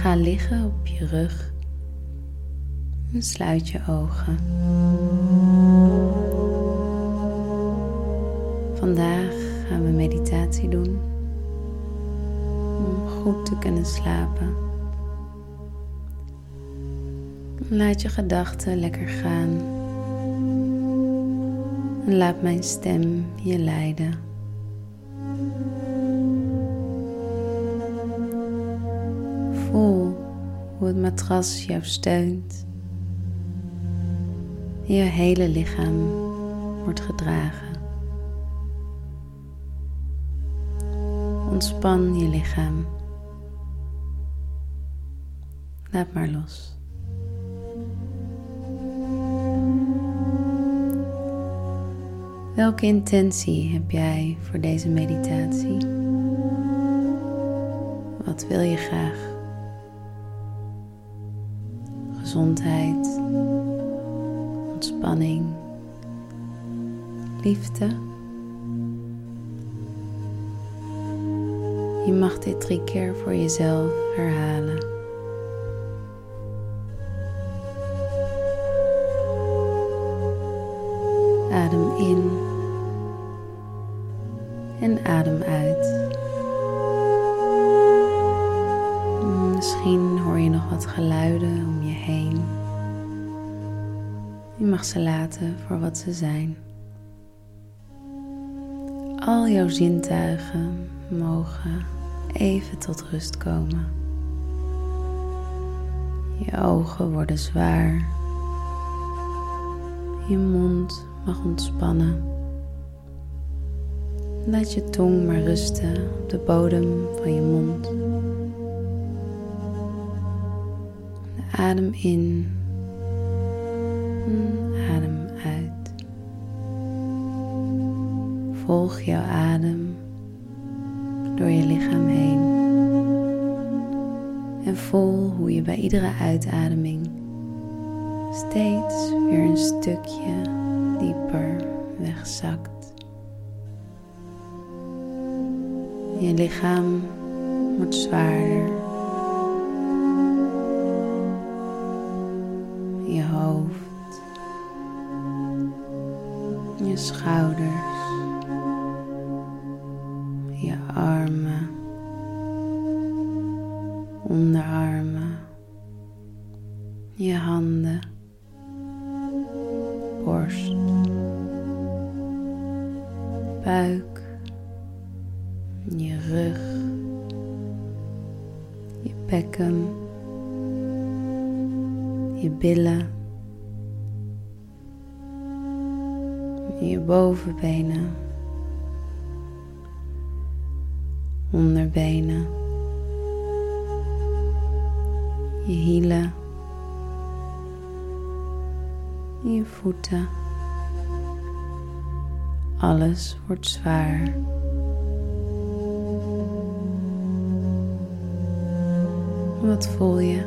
Ga liggen op je rug en sluit je ogen. Vandaag gaan we meditatie doen om goed te kunnen slapen. Laat je gedachten lekker gaan en laat mijn stem je leiden. Het matras jou steunt. Je hele lichaam wordt gedragen. Ontspan je lichaam. Laat maar los. Welke intentie heb jij voor deze meditatie? Wat wil je graag? Gezondheid, ontspanning, liefde. Je mag dit drie keer voor jezelf herhalen. Adem in en adem uit. Misschien wat geluiden om je heen. Je mag ze laten voor wat ze zijn. Al jouw zintuigen mogen even tot rust komen. Je ogen worden zwaar. Je mond mag ontspannen. Laat je tong maar rusten op de bodem van je mond. Adem in. Adem uit. Volg jouw adem door je lichaam heen. En voel hoe je bij iedere uitademing steeds weer een stukje dieper wegzakt. Je lichaam wordt zwaarder. Schouders. Je armen. Onderarmen. Je handen. Borst. Buik. Je rug. Je bekken. Je billen. Je bovenbenen. Onderbenen. Je hielen. Je voeten. Alles wordt zwaar. Wat voel je?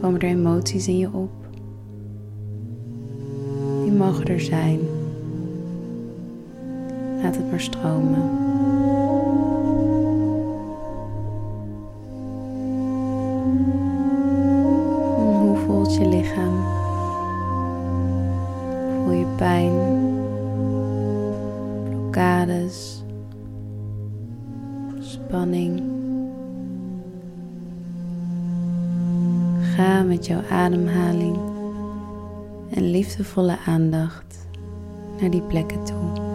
Komen er emoties in je op? Die mogen er zijn. Laat het maar stromen. Hoe voelt je lichaam? Voel je pijn, blokkades, spanning? Ga met jouw ademhaling en liefdevolle aandacht naar die plekken toe.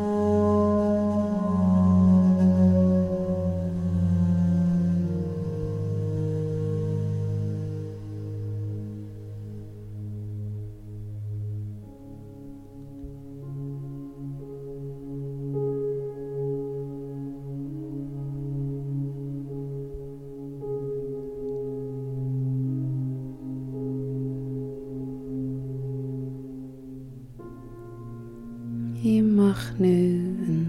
Mag nu een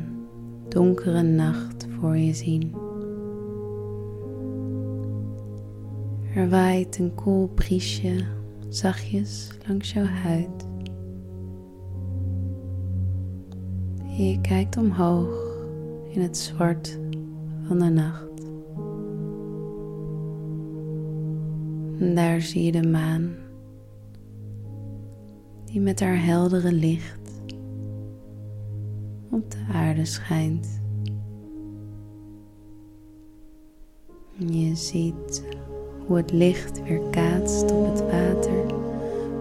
donkere nacht voor je zien. Er waait een koel briesje zachtjes langs jouw huid. Je kijkt omhoog in het zwart van de nacht. En daar zie je de maan, die met haar heldere licht op de aarde schijnt. Je ziet hoe het licht weer kaatst op het water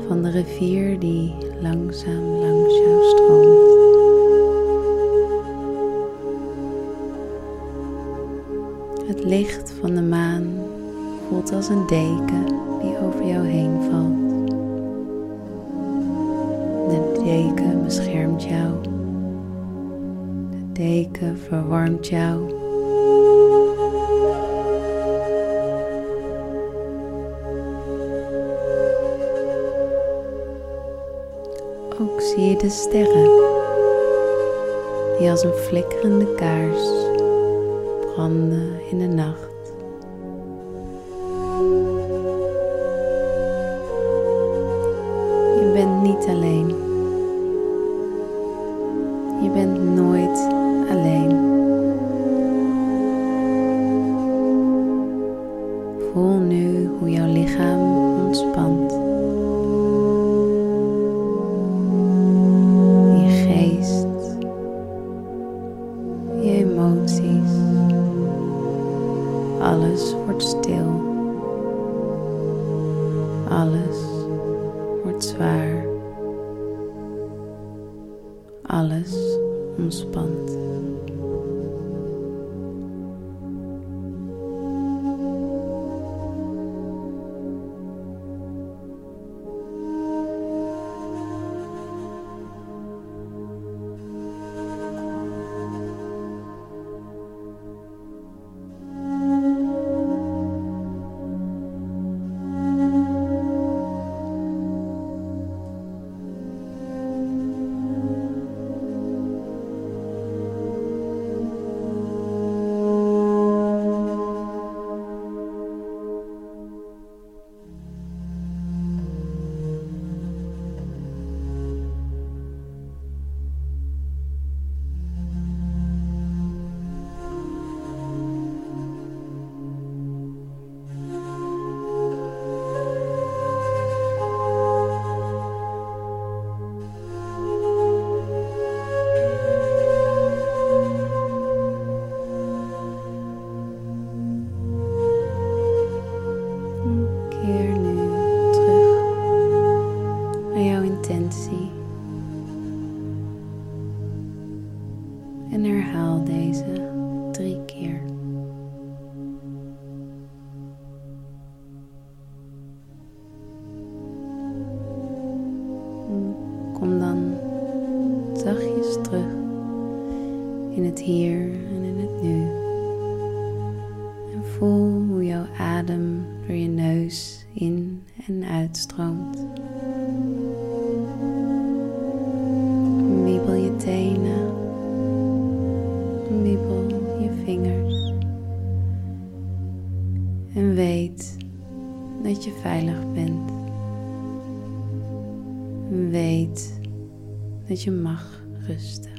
van de rivier die langzaam langs jou stroomt. Het licht van de maan voelt als een deken die over jou heen valt. De deken beschermt jou. De deken verwarmt jou. Ook zie je de sterren die als een flikkerende kaars branden in de nacht. Voel nu hoe jouw lichaam ontspant. Je geest, je emoties, alles wordt stil. Alles wordt zwaar. Alles ontspant. Zachtjes terug in het hier en in het nu. En voel hoe jouw adem door je neus in en uitstroomt. Wiebel je tenen, wiebel je vingers. En weet dat je veilig bent. Weet dat je mag rusten.